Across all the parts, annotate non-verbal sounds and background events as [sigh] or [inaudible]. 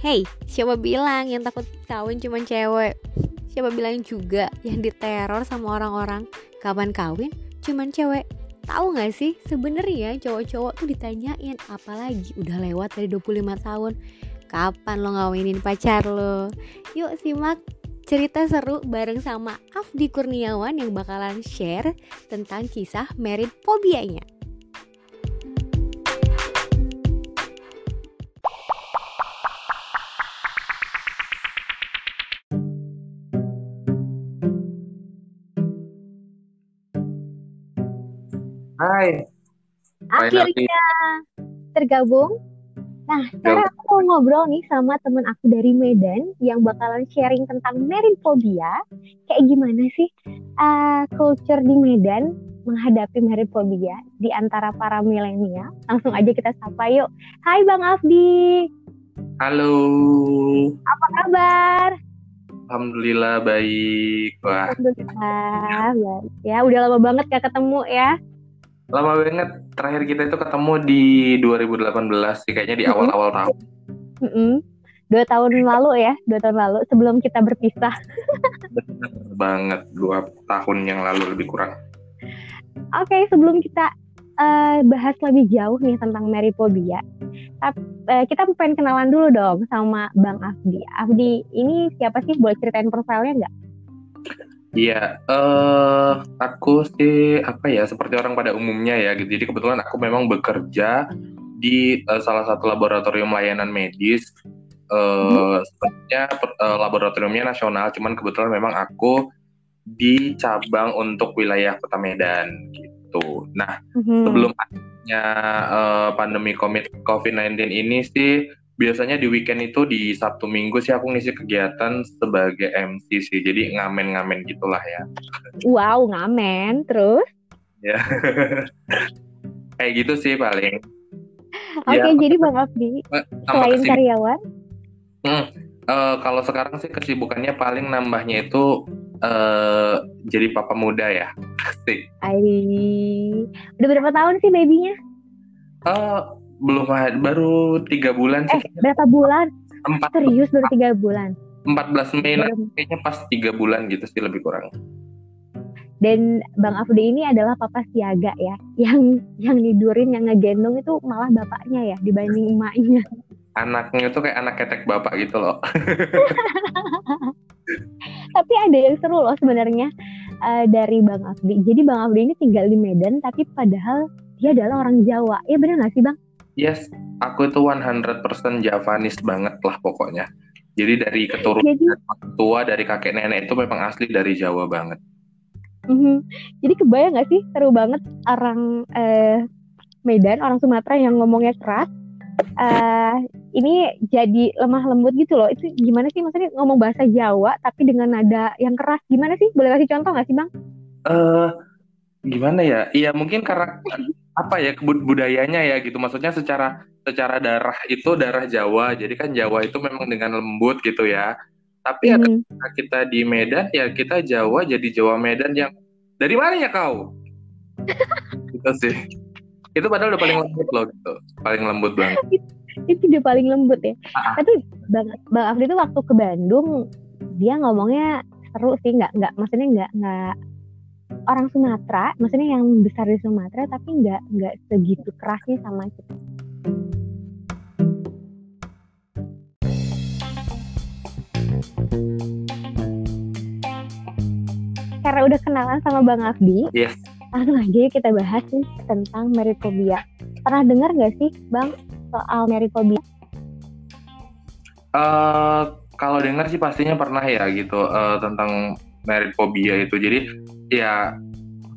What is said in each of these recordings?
Hey, siapa bilang yang takut kawin cuma cewek? Siapa bilang juga yang diteror sama orang-orang kapan kawin cuman cewek? Tahu gak sih sebenarnya cowok-cowok tuh ditanyain apalagi udah lewat dari 25 tahun kapan lo ngawinin pacar lo? Yuk simak cerita seru bareng sama Afdi Kurniawan yang bakalan share tentang kisah merit fobianya. Hai. Akhirnya tergabung. Nah, sekarang aku mau ngobrol nih sama temen aku dari Medan yang bakalan sharing tentang merinfobia. Kayak gimana sih uh, culture di Medan menghadapi merinfobia di antara para milenial. Langsung aja kita sapa yuk. Hai Bang Afdi. Halo. Apa kabar? Alhamdulillah baik. Wah. Alhamdulillah baik. Ya, udah lama banget gak ketemu ya. Lama banget. Terakhir kita itu ketemu di 2018 sih, kayaknya di awal-awal tahun. Mm -hmm. Dua tahun lalu ya, dua tahun lalu sebelum kita berpisah. Benar banget, dua tahun yang lalu lebih kurang. Oke, okay, sebelum kita uh, bahas lebih jauh nih tentang Meripobia, uh, eh, kita pengen kenalan dulu dong sama Bang Afdi. Afdi ini siapa sih? Boleh ceritain profilnya nggak? Iya, uh, aku sih apa ya seperti orang pada umumnya ya gitu. Jadi kebetulan aku memang bekerja di uh, salah satu laboratorium layanan medis. Uh, hmm. Sebenarnya uh, laboratoriumnya nasional, cuman kebetulan memang aku di cabang untuk wilayah Kota Medan gitu. Nah, hmm. sebelum adanya uh, pandemi COVID-19 ini sih biasanya di weekend itu di Sabtu Minggu sih aku ngisi kegiatan sebagai MC sih. Jadi ngamen-ngamen gitulah ya. Wow, ngamen. Terus? Ya. [laughs] Kayak gitu sih paling. Oke, okay, ya, jadi Bang Abdi selain kesibuk... karyawan? Hmm, uh, kalau sekarang sih kesibukannya paling nambahnya itu uh, jadi papa muda ya. [laughs] Sih. Udah berapa tahun sih babynya? Uh, belum baru tiga bulan sih. Eh, berapa bulan? Empat. Serius baru tiga bulan. 14 Mei kayaknya pas tiga bulan gitu sih lebih kurang. Dan Bang Afdi ini adalah papa siaga ya, yang yang nidurin, yang ngegendong itu malah bapaknya ya dibanding emaknya. Anaknya itu kayak anak ketek bapak gitu loh. [laughs] tapi ada yang seru loh sebenarnya uh, dari Bang Afdi. Jadi Bang Afdi ini tinggal di Medan, tapi padahal dia adalah orang Jawa. Ya benar nggak sih Bang? Yes, aku itu 100% Javanis banget lah pokoknya. Jadi dari keturunan Jadi, tua, dari kakek nenek itu memang asli dari Jawa banget. Mm-hmm. Jadi kebayang gak sih seru banget orang eh, Medan, orang Sumatera yang ngomongnya keras. Uh, ini jadi lemah lembut gitu loh. Itu gimana sih maksudnya ngomong bahasa Jawa tapi dengan nada yang keras? Gimana sih? Boleh kasih contoh gak sih bang? Eh uh, gimana ya? Iya mungkin karena apa ya budayanya ya gitu. Maksudnya secara secara darah itu darah Jawa. Jadi kan Jawa itu memang dengan lembut gitu ya. Tapi ya hmm. ketika kita di Medan ya kita Jawa jadi Jawa Medan yang dari mana ya kau? [laughs] Gitu sih. Itu padahal udah paling lembut loh gitu. Paling lembut banget. [laughs] Itu udah paling lembut ya. Ah. tapi bang bang Afri itu waktu ke Bandung dia ngomongnya seru sih. Nggak nggak maksudnya nggak nggak orang Sumatera, maksudnya yang besar di Sumatera, tapi nggak nggak segitu kerasnya sama kita. Karena udah kenalan sama Bang Afdi, yes. langsung aja kita bahas nih tentang meripobia. Pernah dengar nggak sih, Bang, soal meripobia? Uh, kalau dengar sih pastinya pernah ya gitu uh, tentang merit phobia itu. Jadi ya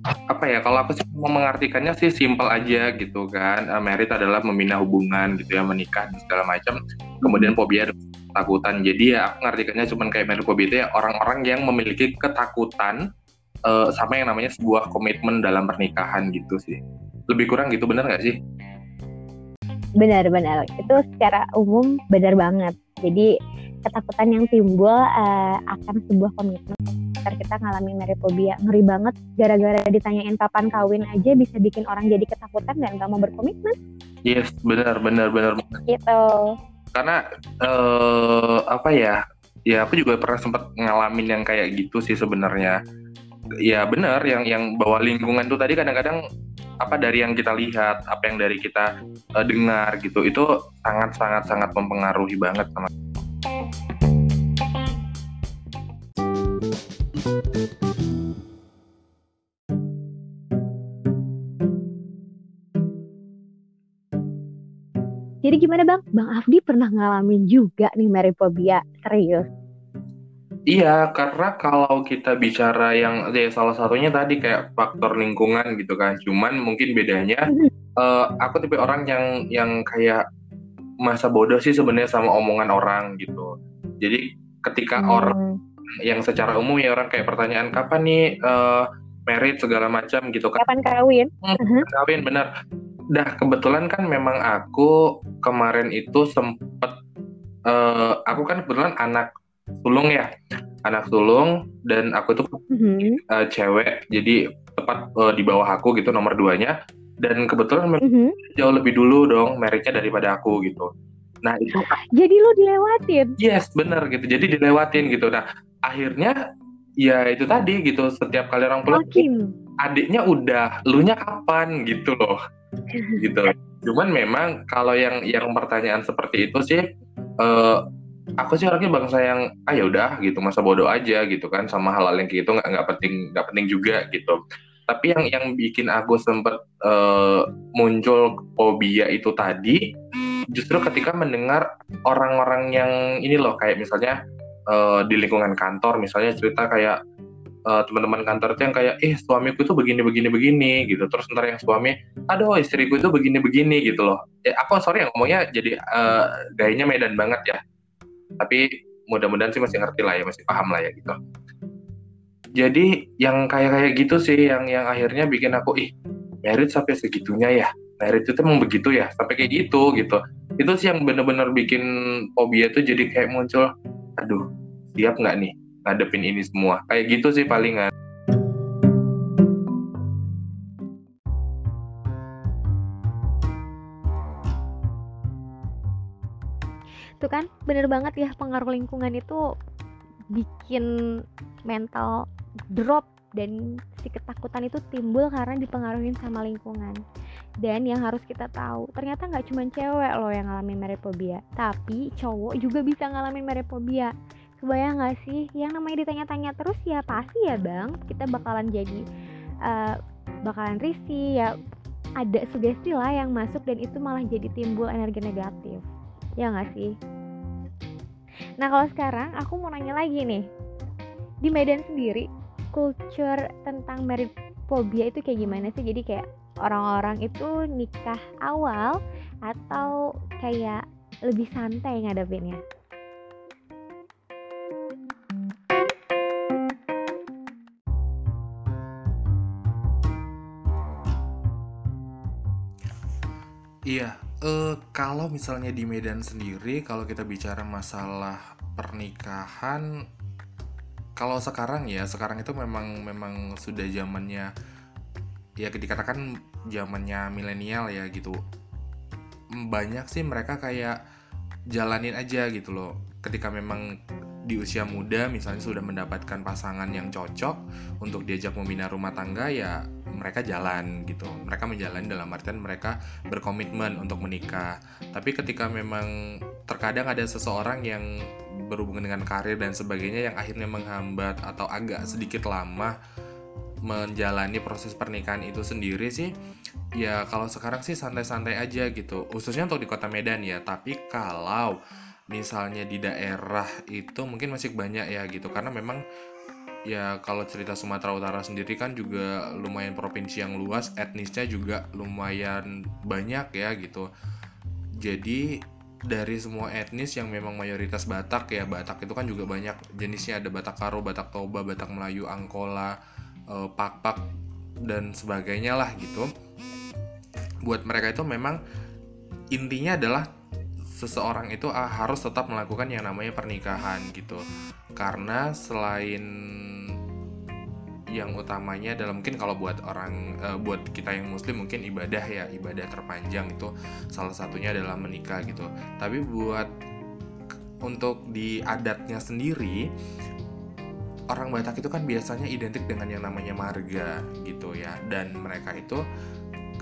apa ya kalau aku sih mau mengartikannya sih simpel aja gitu kan. Uh, merit adalah membina hubungan gitu ya menikah dan segala macam. Kemudian fobia ketakutan. Jadi ya aku mengartikannya cuma kayak merit phobia itu ya orang-orang yang memiliki ketakutan uh, sama yang namanya sebuah komitmen dalam pernikahan gitu sih. Lebih kurang gitu benar nggak sih? Benar-benar itu secara umum benar banget. Jadi ketakutan yang timbul uh, akan sebuah komitmen ntar kita ngalamin meripobia ngeri banget gara-gara ditanyain kapan kawin aja bisa bikin orang jadi ketakutan dan gak mau berkomitmen. Yes benar benar benar. Gitu. Karena uh, apa ya ya aku juga pernah sempat ngalamin yang kayak gitu sih sebenarnya. Ya benar yang yang bawa lingkungan tuh tadi kadang-kadang apa dari yang kita lihat apa yang dari kita uh, dengar gitu itu sangat sangat sangat mempengaruhi banget sama Jadi gimana bang? Bang Afdi pernah ngalamin juga nih meriphobia serius? Iya, karena kalau kita bicara yang ya salah satunya tadi kayak faktor lingkungan gitu kan. Cuman mungkin bedanya uh, aku tipe orang yang yang kayak masa bodoh sih sebenarnya sama omongan orang gitu. Jadi ketika hmm. orang yang secara umum ya orang kayak pertanyaan kapan nih uh, merit segala macam gitu kan. Kapan kawin? Hmm, uh-huh. Kawin bener. Dah kebetulan kan memang aku kemarin itu sempet uh, aku kan kebetulan anak sulung ya anak sulung dan aku itu mm-hmm. uh, cewek jadi tepat uh, di bawah aku gitu nomor duanya. Dan kebetulan mm-hmm. jauh lebih dulu dong meritnya daripada aku gitu. Nah itu jadi lo dilewatin? Yes bener gitu jadi dilewatin gitu. Nah akhirnya ya itu tadi gitu setiap kali orang pulang adiknya udah lu nya kapan gitu loh gitu. Cuman memang kalau yang yang pertanyaan seperti itu sih uh, aku sih orangnya bangsa yang ah ya udah gitu masa bodoh aja gitu kan sama hal-hal yang kayak gitu nggak nggak penting nggak penting juga gitu. Tapi yang yang bikin aku sempet uh, muncul fobia itu tadi justru ketika mendengar orang-orang yang ini loh kayak misalnya uh, di lingkungan kantor misalnya cerita kayak uh, teman-teman kantor itu yang kayak eh suamiku itu begini begini begini gitu. Terus ntar yang suami aduh istriku itu begini begini gitu loh. Ya aku sorry yang ngomongnya jadi uh, gayanya Medan banget ya. Tapi mudah-mudahan sih masih ngerti lah ya masih paham lah ya gitu. Jadi yang kayak kayak gitu sih yang yang akhirnya bikin aku ih merit sampai segitunya ya? Merit itu emang begitu ya? Sampai kayak gitu gitu. Itu sih yang bener-bener bikin fobia tuh jadi kayak muncul aduh siap nggak nih ngadepin ini semua. Kayak gitu sih palingan. Itu kan bener banget ya pengaruh lingkungan itu bikin mental drop dan si ketakutan itu timbul karena dipengaruhi sama lingkungan. Dan yang harus kita tahu ternyata nggak cuma cewek loh yang ngalamin merephobia tapi cowok juga bisa ngalamin merephobia kebayang nggak sih? Yang namanya ditanya-tanya terus ya pasti ya bang. Kita bakalan jadi uh, bakalan risih ya. Ada sugesti lah yang masuk dan itu malah jadi timbul energi negatif. Ya nggak sih? Nah kalau sekarang aku mau nanya lagi nih. Di Medan sendiri culture tentang merit phobia itu kayak gimana sih? Jadi kayak orang-orang itu nikah awal atau kayak lebih santai ngadepinnya uh, kalau misalnya di Medan sendiri kalau kita bicara masalah pernikahan kalau sekarang ya sekarang itu memang memang sudah zamannya ya dikatakan zamannya milenial ya gitu. Banyak sih mereka kayak jalanin aja gitu loh. Ketika memang di usia muda misalnya sudah mendapatkan pasangan yang cocok untuk diajak membina rumah tangga ya mereka jalan gitu. Mereka menjalani dalam artian mereka berkomitmen untuk menikah. Tapi ketika memang terkadang ada seseorang yang berhubungan dengan karir dan sebagainya yang akhirnya menghambat atau agak sedikit lama menjalani proses pernikahan itu sendiri sih ya kalau sekarang sih santai-santai aja gitu. Khususnya untuk di kota Medan ya. Tapi kalau misalnya di daerah itu mungkin masih banyak ya gitu. Karena memang ya kalau cerita Sumatera Utara sendiri kan juga lumayan provinsi yang luas etnisnya juga lumayan banyak ya gitu. Jadi dari semua etnis yang memang mayoritas Batak ya Batak itu kan juga banyak jenisnya. Ada Batak Karo, Batak Toba, Batak Melayu, Angkola, eh, Pak-Pak dan sebagainya lah gitu. Buat mereka itu memang intinya adalah seseorang itu ah, harus tetap melakukan yang namanya pernikahan gitu. Karena selain yang utamanya adalah mungkin kalau buat orang uh, buat kita yang muslim mungkin ibadah ya ibadah terpanjang itu salah satunya adalah menikah gitu. Tapi buat untuk di adatnya sendiri orang Batak itu kan biasanya identik dengan yang namanya marga gitu ya. Dan mereka itu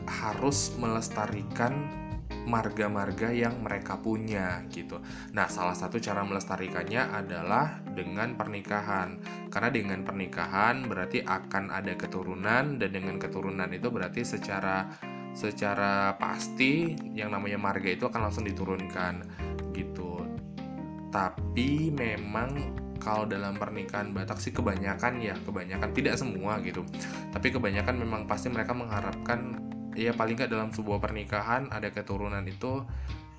harus melestarikan marga-marga yang mereka punya gitu. Nah, salah satu cara melestarikannya adalah dengan pernikahan. Karena dengan pernikahan berarti akan ada keturunan dan dengan keturunan itu berarti secara secara pasti yang namanya marga itu akan langsung diturunkan gitu. Tapi memang kalau dalam pernikahan Batak sih kebanyakan ya, kebanyakan tidak semua gitu. Tapi kebanyakan memang pasti mereka mengharapkan ya paling nggak dalam sebuah pernikahan ada keturunan itu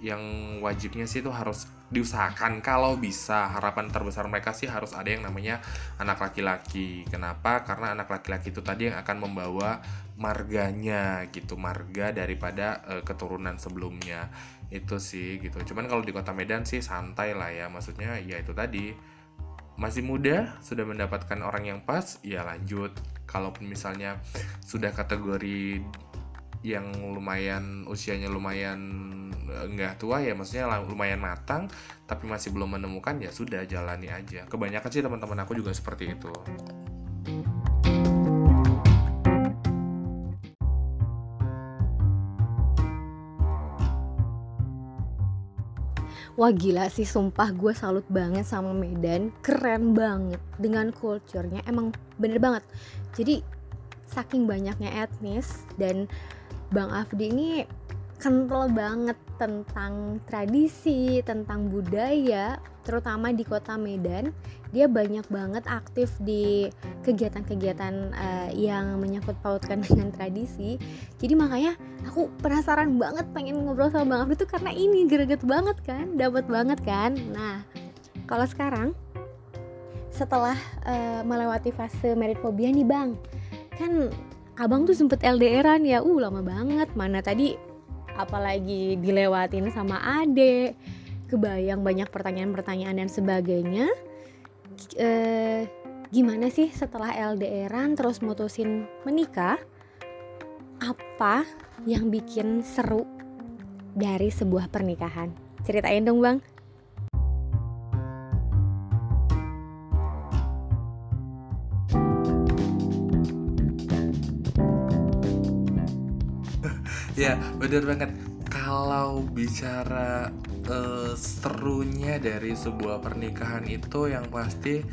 yang wajibnya sih itu harus diusahakan. Kalau bisa harapan terbesar mereka sih harus ada yang namanya anak laki-laki. Kenapa? Karena anak laki-laki itu tadi yang akan membawa marganya gitu marga daripada uh, keturunan sebelumnya. Itu sih gitu. Cuman kalau di kota Medan sih santai lah ya. Maksudnya ya itu tadi. Masih muda sudah mendapatkan orang yang pas ya lanjut. Kalaupun misalnya sudah kategori yang lumayan usianya lumayan enggak tua ya maksudnya lumayan matang tapi masih belum menemukan ya sudah jalani aja. Kebanyakan sih teman-teman aku juga seperti itu. Wah gila sih sumpah gue salut banget sama Medan. Keren banget dengan culture-nya Emang bener banget. Jadi saking banyaknya etnis dan Bang Afdi ini kental banget tentang tradisi, tentang budaya, terutama di kota Medan. Dia banyak banget aktif di kegiatan-kegiatan uh, yang menyangkut pautkan [laughs] dengan tradisi. Jadi makanya aku penasaran banget pengen ngobrol sama Bang Afdi itu karena ini greget banget kan, dapat banget kan. Nah, kalau sekarang setelah uh, melewati fase merit phobia nih Bang, kan abang tuh sempet LDRan ya. Uh lama banget. Mana tadi apalagi dilewatin sama ade. Kebayang banyak pertanyaan-pertanyaan dan sebagainya. E, gimana sih setelah LDRan terus mutusin menikah? Apa yang bikin seru dari sebuah pernikahan? Ceritain dong bang ya bener banget. Kalau bicara uh, serunya dari sebuah pernikahan itu yang pasti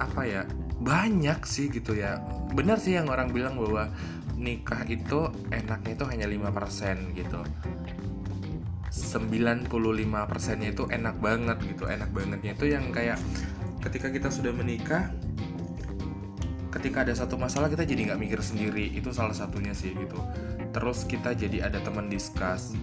apa ya banyak sih gitu ya. Benar sih yang orang bilang bahwa nikah itu enaknya itu hanya 5% gitu. 95 persennya itu enak banget gitu. Enak bangetnya itu yang kayak ketika kita sudah menikah ketika ada satu masalah kita jadi nggak mikir sendiri itu salah satunya sih gitu. Terus kita jadi ada teman diskus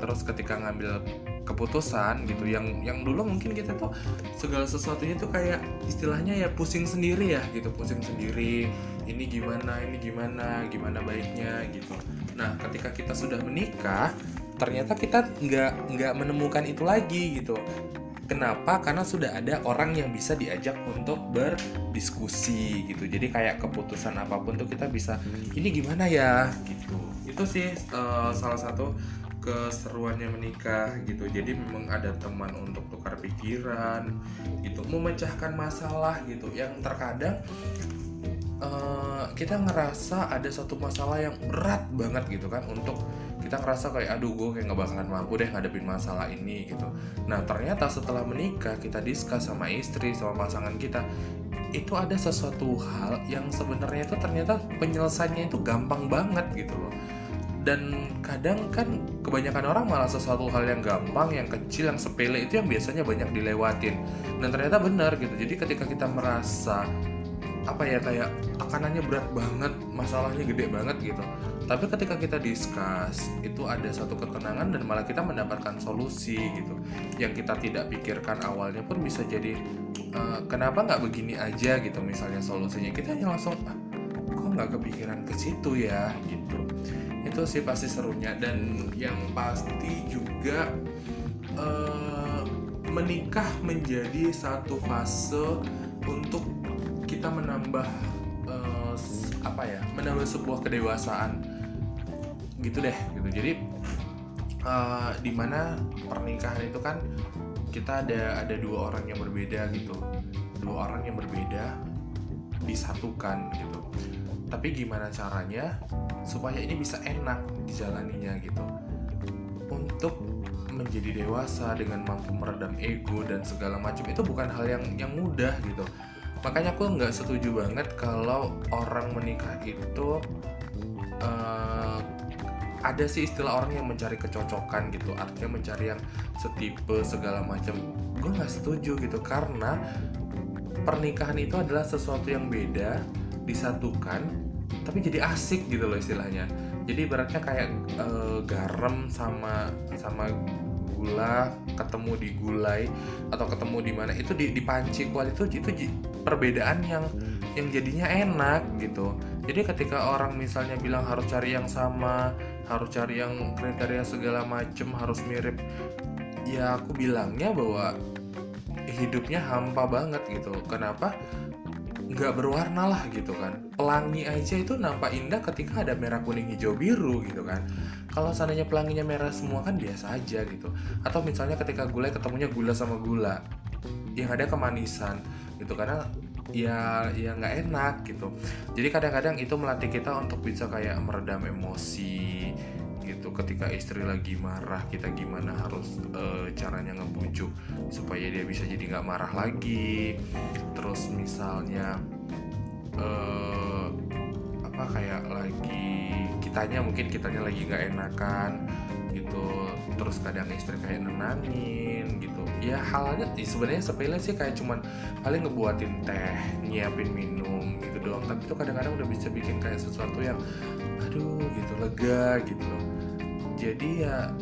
terus ketika ngambil keputusan gitu yang yang dulu mungkin kita tuh segala sesuatunya tuh kayak istilahnya ya pusing sendiri ya gitu. Pusing sendiri ini gimana ini gimana gimana baiknya gitu. Nah ketika kita sudah menikah ternyata kita nggak nggak menemukan itu lagi gitu Kenapa? Karena sudah ada orang yang bisa diajak untuk berdiskusi gitu. Jadi kayak keputusan apa pun tuh kita bisa ini gimana ya gitu. Itu sih uh, salah satu keseruannya menikah gitu. Jadi memang ada teman untuk tukar pikiran gitu, memecahkan masalah gitu. Yang terkadang uh, kita ngerasa ada satu masalah yang berat banget gitu kan untuk kita ngerasa kayak aduh gue kayak nggak bakalan mampu deh ngadepin masalah ini gitu nah ternyata setelah menikah kita diskus sama istri sama pasangan kita itu ada sesuatu hal yang sebenarnya itu ternyata penyelesaiannya itu gampang banget gitu loh dan kadang kan kebanyakan orang malah sesuatu hal yang gampang, yang kecil, yang sepele itu yang biasanya banyak dilewatin. Dan ternyata benar gitu. Jadi ketika kita merasa apa ya kayak tekanannya berat banget masalahnya gede banget gitu tapi ketika kita discuss itu ada satu ketenangan dan malah kita mendapatkan solusi gitu. Yang kita tidak pikirkan awalnya pun bisa jadi uh, kenapa nggak begini aja gitu misalnya solusinya. Kita hanya langsung ah, kok nggak kepikiran ke situ ya? gitu. Itu sih pasti serunya. Dan yang pasti juga uh, menikah menjadi satu fase untuk kita menambah uh, apa ya menambah sebuah kedewasaan gitu deh gitu. Jadi uh, di mana pernikahan itu kan kita ada ada dua orang yang berbeda gitu. Dua orang yang berbeda disatukan gitu. Tapi gimana caranya supaya ini bisa enak dijalaninya gitu? Untuk menjadi dewasa dengan mampu meredam ego dan segala macam itu bukan hal yang yang mudah gitu. Makanya aku nggak setuju banget kalau orang menikah itu uh, ada sih istilah orang yang mencari kecocokan gitu artinya mencari yang setipe segala macam. Gue nggak setuju gitu karena pernikahan itu adalah sesuatu yang beda disatukan tapi jadi asik gitu loh istilahnya. Jadi beratnya kayak uh, garam sama sama gula ketemu di gulai atau ketemu di mana itu di, dipanci kuat itu itu perbedaan yang yang jadinya enak gitu. Jadi ketika orang misalnya bilang harus cari yang sama harus cari yang kriteria segala macem harus mirip. Ya aku bilangnya bahwa hidupnya hampa banget gitu. Kenapa? Nggak berwarna lah gitu kan. Pelangi aja itu nampak indah ketika ada merah kuning hijau biru gitu kan. Kalau seandainya pelanginya merah semua kan biasa aja gitu. Atau misalnya ketika gulai ketemunya gula sama gula. Yang ada kemanisan gitu. Karena ya ya nggak enak gitu. Jadi kadang-kadang itu melatih kita untuk bisa kayak meredam emosi gitu ketika istri lagi marah kita gimana harus uh, caranya ngebujuk supaya dia bisa jadi nggak marah lagi. Terus misalnya uh, apa kayak lagi kitanya mungkin kitanya lagi nggak enakan gitu. Terus kadang istri kayak nenangin gitu. Ya halnya sebenarnya sepele sih kayak cuman paling ngebuatin teh nyiapin minum gitu doang. Tapi itu kadang-kadang udah bisa bikin kayak sesuatu yang aduh gitu lega gitu. Jadi ya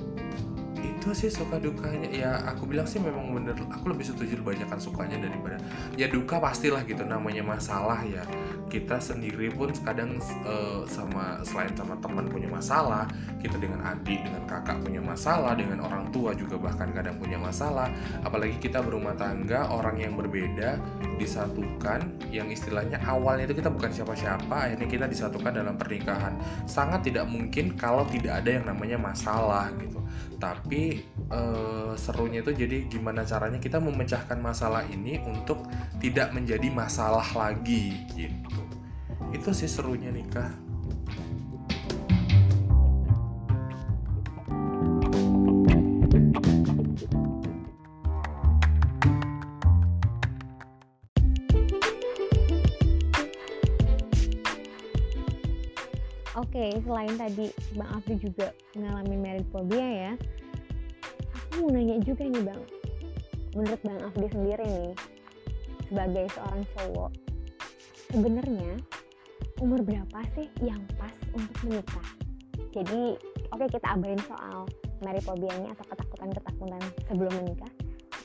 itu sih suka dukanya. Ya aku bilang sih memang bener. Aku lebih setuju banyakkan sukanya daripada ya duka pastilah gitu namanya masalah ya. Kita sendiri pun kadang uh, sama selain sama teman punya masalah kita dengan adik dengan kakak punya masalah dengan orang tua juga bahkan kadang punya masalah. Apalagi kita berumah tangga orang yang berbeda disatukan yang istilahnya awalnya itu kita bukan siapa-siapa akhirnya kita disatukan dalam pernikahan. Sangat tidak mungkin kalau tidak ada yang namanya masalah gitu tapi uh, serunya itu jadi gimana caranya kita memecahkan masalah ini untuk tidak menjadi masalah lagi gitu. Itu sih serunya nikah Oke, selain tadi Bang Afri juga mengalami married phobia ya, aku mau nanya juga nih Bang. Menurut Bang Afri sendiri nih, sebagai seorang cowok, sebenarnya umur berapa sih yang pas untuk menikah? Jadi, oke kita abain soal married phobia-nya atau ketakutan-ketakutan sebelum menikah.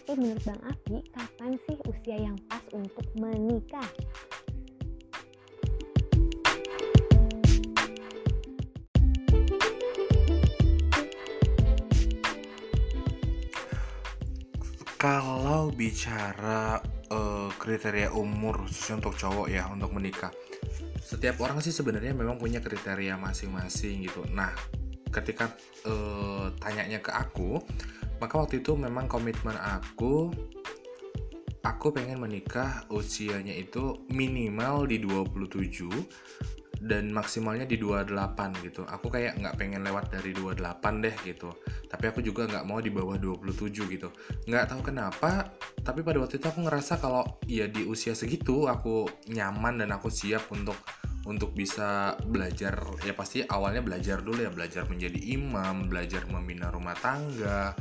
Tapi menurut Bang Afri, kapan sih usia yang pas untuk menikah? Kalau bicara uh, kriteria umur khususnya untuk cowok ya untuk menikah, setiap orang sih sebenarnya memang punya kriteria masing-masing gitu. Nah, ketika uh, tanyanya ke aku, maka waktu itu memang komitmen aku aku pengen menikah usianya itu minimal di 27 dan maksimalnya di 28 gitu. Aku kayak nggak pengen lewat dari 28 deh gitu. Tapi aku juga nggak mau di bawah 27 gitu. Nggak tahu kenapa tapi pada waktu itu aku ngerasa kalau ya di usia segitu aku nyaman dan aku siap untuk untuk bisa belajar. Ya pasti awalnya belajar dulu ya. Belajar menjadi imam belajar membina rumah tangga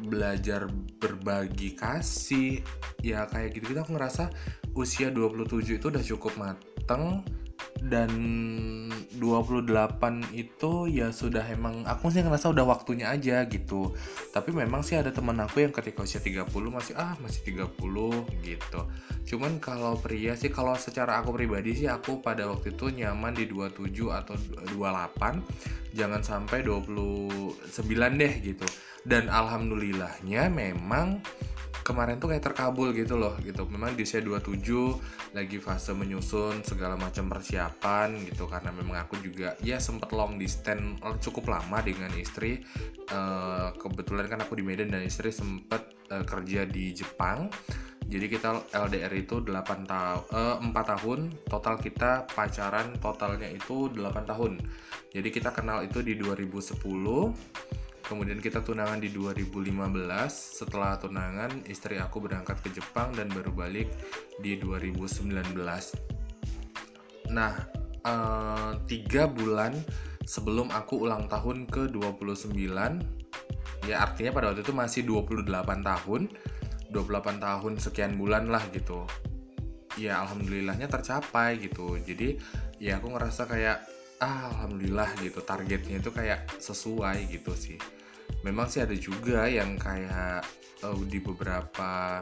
belajar berbagi kasih. Ya kayak gitu gitu aku ngerasa usia 27 itu udah cukup mateng dan 28 itu ya sudah emang aku sih ngerasa udah waktunya aja gitu. Tapi memang sih ada teman aku yang ketika usia 30 masih ah masih 30 gitu. Cuman kalau pria sih kalau secara aku pribadi sih aku pada waktu itu nyaman di 27 atau 28 jangan sampai 29 deh gitu. Dan alhamdulillahnya memang kemarin tuh kayak terkabul gitu loh gitu. Memang di usia 27 lagi fase menyusun segala macam persiapan gitu karena memang aku juga ya sempet long distance eh, cukup lama dengan istri. Uh, kebetulan kan aku di Medan dan istri sempet uh, kerja di Jepang. Jadi kita LDR itu 8 tahun uh, 4 tahun. Total kita pacaran totalnya itu 8 tahun. Jadi kita kenal itu di 2010 kemudian kita tunangan di 2015 setelah tunangan istri aku berangkat ke Jepang dan baru balik di 2019 nah uh, tiga bulan sebelum aku ulang tahun ke 29 ya artinya pada waktu itu masih 28 tahun. 28 tahun sekian bulan lah gitu. Ya alhamdulillahnya tercapai gitu. Jadi ya aku ngerasa kayak ah, alhamdulillah gitu. Targetnya itu kayak sesuai gitu sih memang sih ada juga yang kayak uh, di beberapa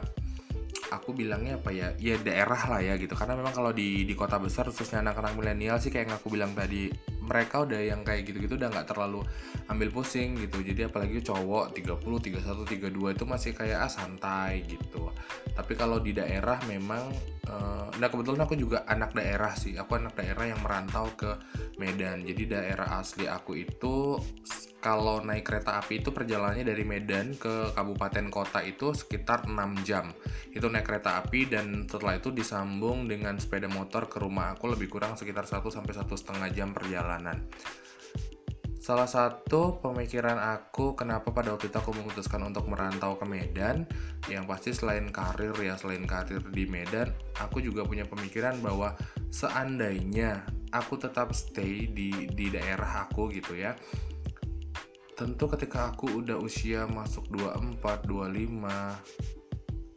aku bilangnya apa ya ya daerah lah ya gitu. Karena memang kalau di di kota besar khususnya anak-anak milenial sih kayak yang aku bilang tadi mereka udah yang kayak gitu-gitu udah nggak terlalu ambil pusing gitu. Jadi apalagi cowok 30 31 32 itu masih kayak ah santai gitu. Tapi kalau di daerah memang uh, nah kebetulan aku juga anak daerah sih. Aku anak daerah yang merantau ke Medan. Jadi daerah asli aku itu kalau naik kereta api itu perjalanannya dari Medan ke kabupaten kota itu sekitar 6 jam. Itu naik kereta api dan setelah itu disambung dengan sepeda motor ke rumah aku lebih kurang sekitar 1 sampai satu setengah jam perjalanan Salah satu pemikiran aku kenapa pada waktu itu aku memutuskan untuk merantau ke Medan Yang pasti selain karir ya, selain karir di Medan Aku juga punya pemikiran bahwa seandainya aku tetap stay di, di daerah aku gitu ya tentu ketika aku udah usia masuk 24, 25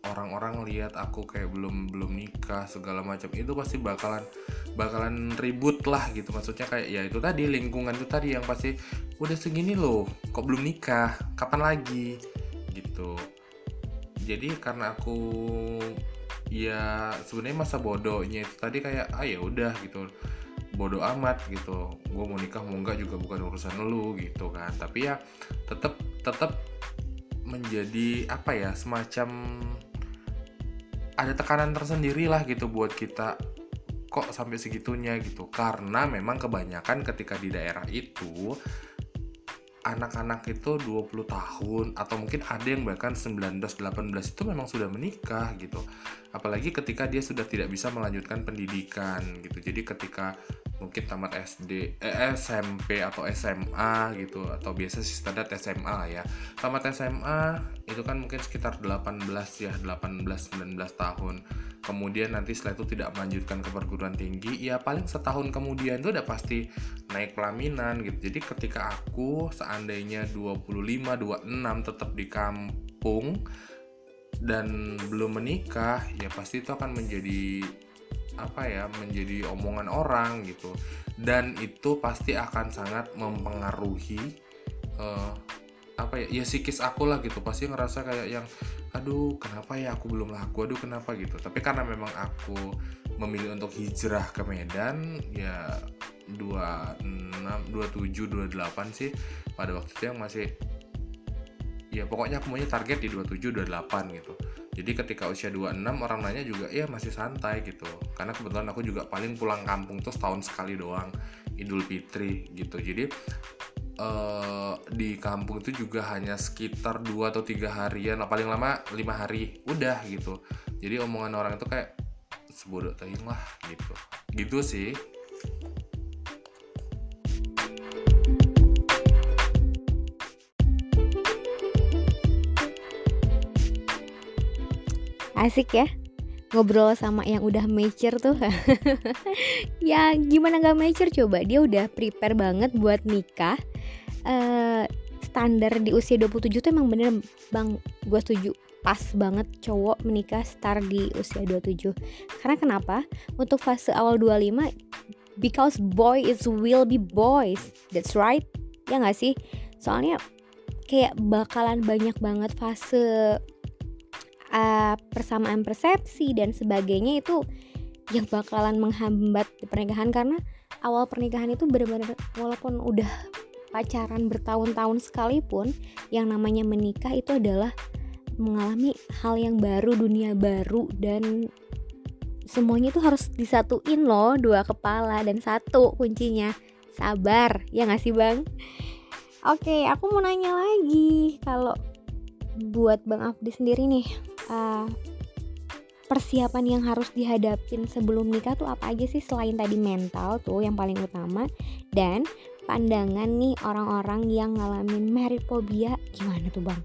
orang-orang lihat aku kayak belum belum nikah segala macam itu pasti bakalan bakalan ribut lah gitu. Maksudnya kayak ya itu tadi lingkungan itu tadi yang pasti udah segini loh kok belum nikah? Kapan lagi? Gitu. Jadi karena aku ya sebenarnya masa bodohnya itu tadi kayak ah ya udah gitu. Bodoh amat gitu. Gue mau nikah mau enggak juga bukan urusan lu gitu kan. Tapi ya tetap tetap menjadi apa ya semacam ada tekanan tersendiri lah gitu buat kita kok sampai segitunya gitu karena memang kebanyakan ketika di daerah itu anak-anak itu 20 tahun atau mungkin ada yang bahkan 19 18 itu memang sudah menikah gitu. Apalagi ketika dia sudah tidak bisa melanjutkan pendidikan gitu. Jadi ketika mungkin tamat SD, eh, SMP atau SMA gitu atau biasa sih standar SMA ya. Tamat SMA itu kan mungkin sekitar 18 ya, 18 19 tahun. Kemudian nanti setelah itu tidak melanjutkan ke perguruan tinggi, ya paling setahun kemudian itu udah pasti naik pelaminan gitu. Jadi ketika aku seandainya 25, 26 tetap di kampung dan belum menikah, ya pasti itu akan menjadi apa ya menjadi omongan orang gitu. Dan itu pasti akan sangat mempengaruhi uh, apa ya ya psikis aku lah gitu. Pasti ngerasa kayak yang aduh kenapa ya aku belum laku? Aduh kenapa? gitu. Tapi karena memang aku memilih untuk hijrah ke Medan ya 26 27 28 sih pada waktu itu yang masih ya pokoknya aku maunya target di 27 28 gitu. Jadi ketika usia 26 orang nanya juga ya masih santai gitu. Karena kebetulan aku juga paling pulang kampung tuh setahun sekali doang Idul Fitri gitu. Jadi uh, di kampung itu juga hanya sekitar 2 atau tiga harian paling lama lima hari udah gitu. Jadi omongan orang itu kayak sebodoh tehing lah gitu. Gitu sih asik ya. Ngobrol sama yang udah mature tuh. [laughs] Ya gimana gak mature? Coba dia udah prepare banget buat nikah. Uh, standar di usia 27 tuh emang bener bang. Gue setuju. Pas banget cowok menikah start di usia 27 karena kenapa? Untuk fase awal 25 because boy is will be boys. That's right. Ya gak sih? Soalnya kayak bakalan banyak banget fase uh, persamaan persepsi dan sebagainya itu yang bakalan menghambat pernikahan karena awal pernikahan itu benar-benar walaupun udah pacaran bertahun-tahun sekalipun yang namanya menikah itu adalah mengalami hal yang baru, dunia baru dan semuanya itu harus disatuin loh dua kepala dan satu kuncinya. Sabar ya nggak sih bang? Oke aku mau nanya lagi. Kalau buat bang Afdi sendiri nih uh, persiapan yang harus dihadapin sebelum nikah tuh apa aja sih selain tadi mental tuh yang paling utama dan pandangan nih orang-orang yang ngalamin married phobia gimana tuh bang?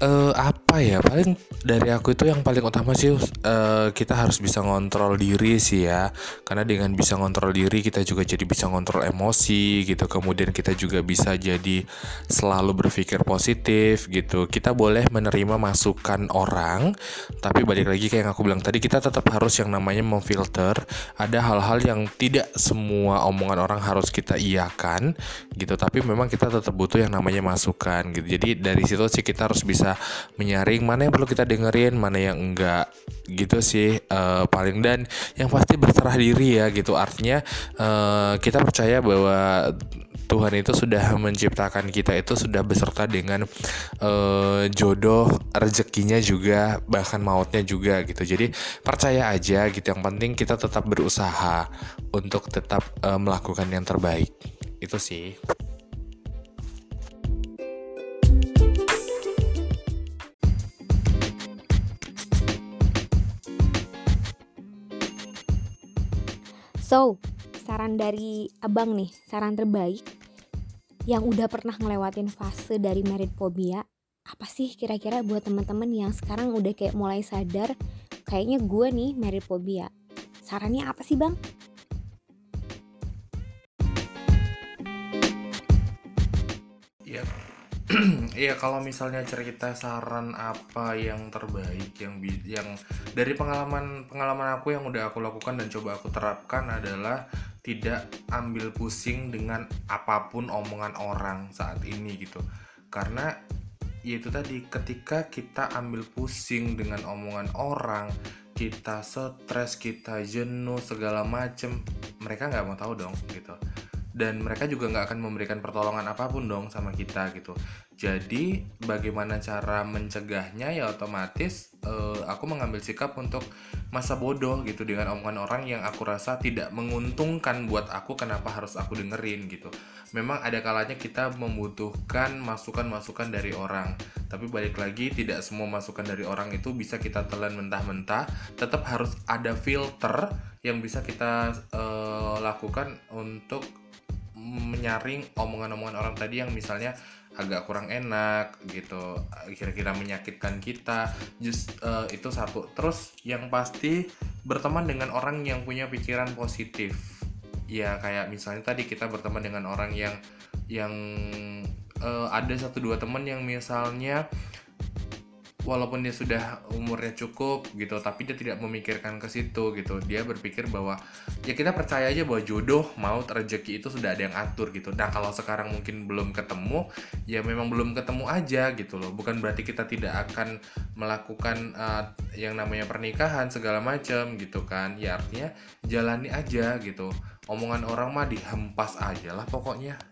uh, apa ya paling dari aku itu yang paling utama sih uh, kita harus bisa ngontrol diri sih ya. Karena dengan bisa ngontrol diri kita juga jadi bisa ngontrol emosi gitu. Kemudian kita juga bisa jadi selalu berpikir positif gitu. Kita boleh menerima masukan orang tapi balik lagi kayak yang aku bilang tadi kita tetap harus yang namanya memfilter. Ada hal-hal yang tidak semua omongan orang harus kita iakan gitu. Tapi memang kita tetap butuh yang namanya masukan gitu. Jadi dari situ sih kita harus bisa menyaring mana yang perlu kita dengerin mana yang enggak gitu sih uh, paling. Dan yang pasti berserah diri ya gitu. Artinya uh, kita percaya bahwa Tuhan itu sudah menciptakan kita itu sudah beserta dengan uh, jodoh rezekinya juga bahkan mautnya juga gitu. Jadi percaya aja gitu. Yang penting kita tetap berusaha untuk tetap uh, melakukan yang terbaik. Itu sih So, saran dari abang nih, saran terbaik yang udah pernah ngelewatin fase dari merit phobia, apa sih kira-kira buat teman-teman yang sekarang udah kayak mulai sadar kayaknya gue nih merit phobia. Sarannya apa sih bang? [clears throat] Iya kalau misalnya cerita saran apa yang terbaik yang yang dari pengalaman pengalaman aku yang udah aku lakukan dan coba aku terapkan adalah tidak ambil pusing dengan apa pun omongan orang saat ini gitu. Karena ya itu tadi ketika kita ambil pusing dengan omongan orang kita stres kita jenuh segala macem mereka nggak mau tahu dong gitu dan mereka juga nggak akan memberikan pertolongan apa pun dong sama kita gitu. Jadi bagaimana cara mencegahnya? Ya otomatis uh, aku mengambil sikap untuk masa bodoh gitu dengan omongan orang yang aku rasa tidak menguntungkan buat aku kenapa harus aku dengerin gitu. Memang ada kalanya kita membutuhkan masukan-masukan dari orang. Tapi balik lagi tidak semua masukan dari orang itu bisa kita telan mentah-mentah. Tetap harus ada filter yang bisa kita uh, lakukan untuk menyaring omongan-omongan orang tadi yang misalnya agak kurang enak gitu kira-kira menyakitkan kita. Just uh, itu satu. Terus yang pasti berteman dengan orang yang punya pikiran positif. Ya kayak misalnya tadi kita berteman dengan orang yang yang uh, ada satu dua teman yang misalnya walaupun dia sudah umurnya cukup gitu tapi dia tidak memikirkan ke situ gitu. Dia berpikir bahwa ya kita percaya aja bahwa jodoh mau rezeki itu sudah ada yang atur gitu. Nah kalau sekarang mungkin belum ketemu ya memang belum ketemu aja gitu loh. Bukan berarti kita tidak akan melakukan uh, yang namanya pernikahan segala macam gitu kan. Ya artinya jalani aja gitu. Omongan orang mah dihempas aja lah pokoknya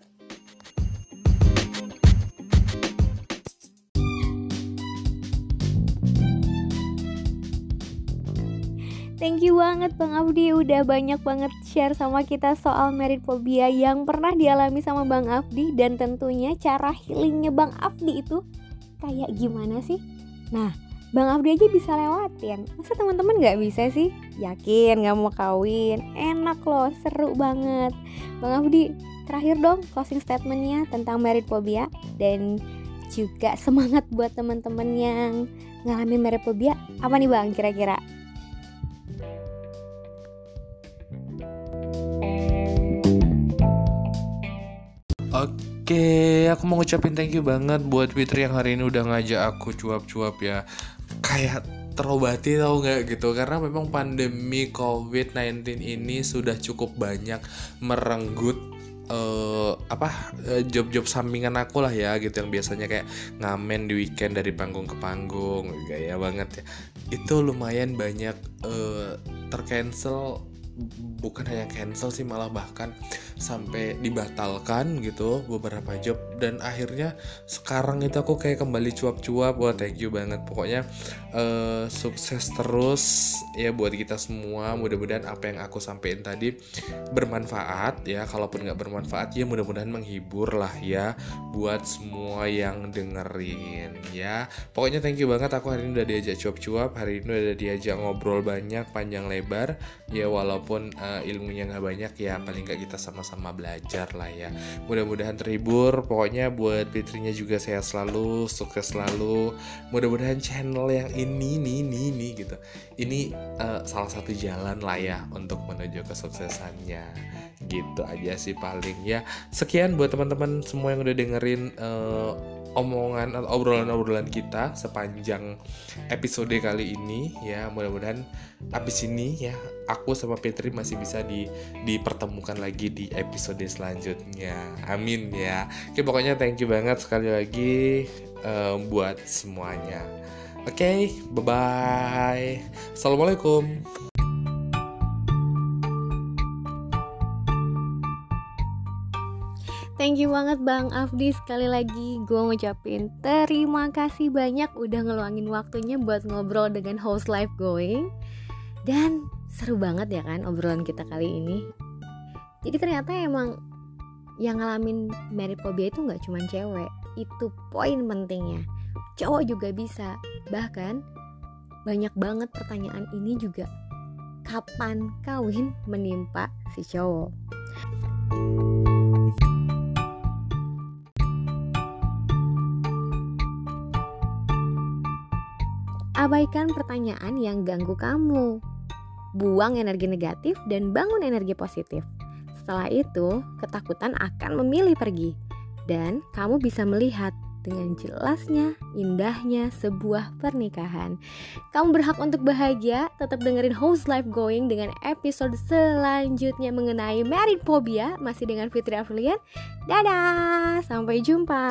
Thank you banget Bang Afdi udah banyak banget share sama kita soal merit phobia yang pernah dialami sama Bang Afdi dan tentunya cara healingnya Bang Afdi itu kayak gimana sih? Nah, Bang Afdi aja bisa lewatin. Masa teman-teman nggak bisa sih? Yakin nggak mau kawin? Enak loh, seru banget. Bang Afdi, terakhir dong closing statementnya tentang merit phobia dan juga semangat buat teman-teman yang ngalamin merit phobia. Apa nih Bang kira-kira? Oke, aku mau ngucapin thank you banget buat Fitri yang hari ini udah ngajak aku cuap-cuap ya. Kayak terobati tau nggak gitu? Karena memang pandemi COVID-19 ini sudah cukup banyak merenggut uh, apa uh, job-job sampingan aku lah ya gitu. Yang biasanya kayak ngamen di weekend dari panggung ke panggung gaya banget ya. Itu lumayan banyak uh, tercancel bukan hanya cancel sih malah bahkan sampai dibatalkan gitu beberapa job dan akhirnya sekarang itu aku kayak kembali cuap-cuap wah thank you banget. Pokoknya uh, sukses terus ya buat kita semua. Mudah-mudahan apa yang aku sampaikan tadi bermanfaat ya. Kalaupun nggak bermanfaat ya mudah-mudahan menghibur lah ya buat semua yang dengerin ya. Pokoknya thank you banget. Aku hari ini udah diajak cuap-cuap hari ini udah diajak ngobrol banyak panjang lebar. Ya walaupun uh, ilmunya nggak banyak ya paling nggak kita sama-sama belajar lah ya. Mudah-mudahan terhibur. Pokoknya buat Fitrinya juga sehat selalu sukses selalu. Mudah-mudahan channel yang ini nih nih nih gitu. Ini uh, salah satu jalan lah ya untuk menuju kesuksesannya. Gitu aja sih paling ya. Sekian buat teman-teman semua yang udah dengerin uh, omongan atau obrolan-obrolan kita sepanjang episode kali ini ya. Mudah-mudahan abis ini ya aku sama Petri masih bisa di dipertemukan lagi di episode selanjutnya. Amin ya. Oke pokoknya thank you banget sekali lagi um, buat semuanya. Oke bye bye assalamualaikum Thank you banget Bang Afdi sekali lagi gue ngucapin terima kasih banyak udah ngeluangin waktunya buat ngobrol dengan host life going dan seru banget ya kan obrolan kita kali ini. Jadi ternyata emang yang ngalamin phobia itu nggak cuma cewek, itu poin pentingnya. Cowok juga bisa. Bahkan banyak banget pertanyaan ini juga kapan kawin menimpa si cowok. Abaikan pertanyaan yang ganggu kamu. Buang energi negatif dan bangun energi positif. Setelah itu, ketakutan akan memilih pergi. Dan kamu bisa melihat dengan jelasnya, indahnya sebuah pernikahan. Kamu berhak untuk bahagia, tetap dengerin Host Life Going dengan episode selanjutnya mengenai married phobia masih dengan Fitri Afrilian. Dadah, sampai jumpa.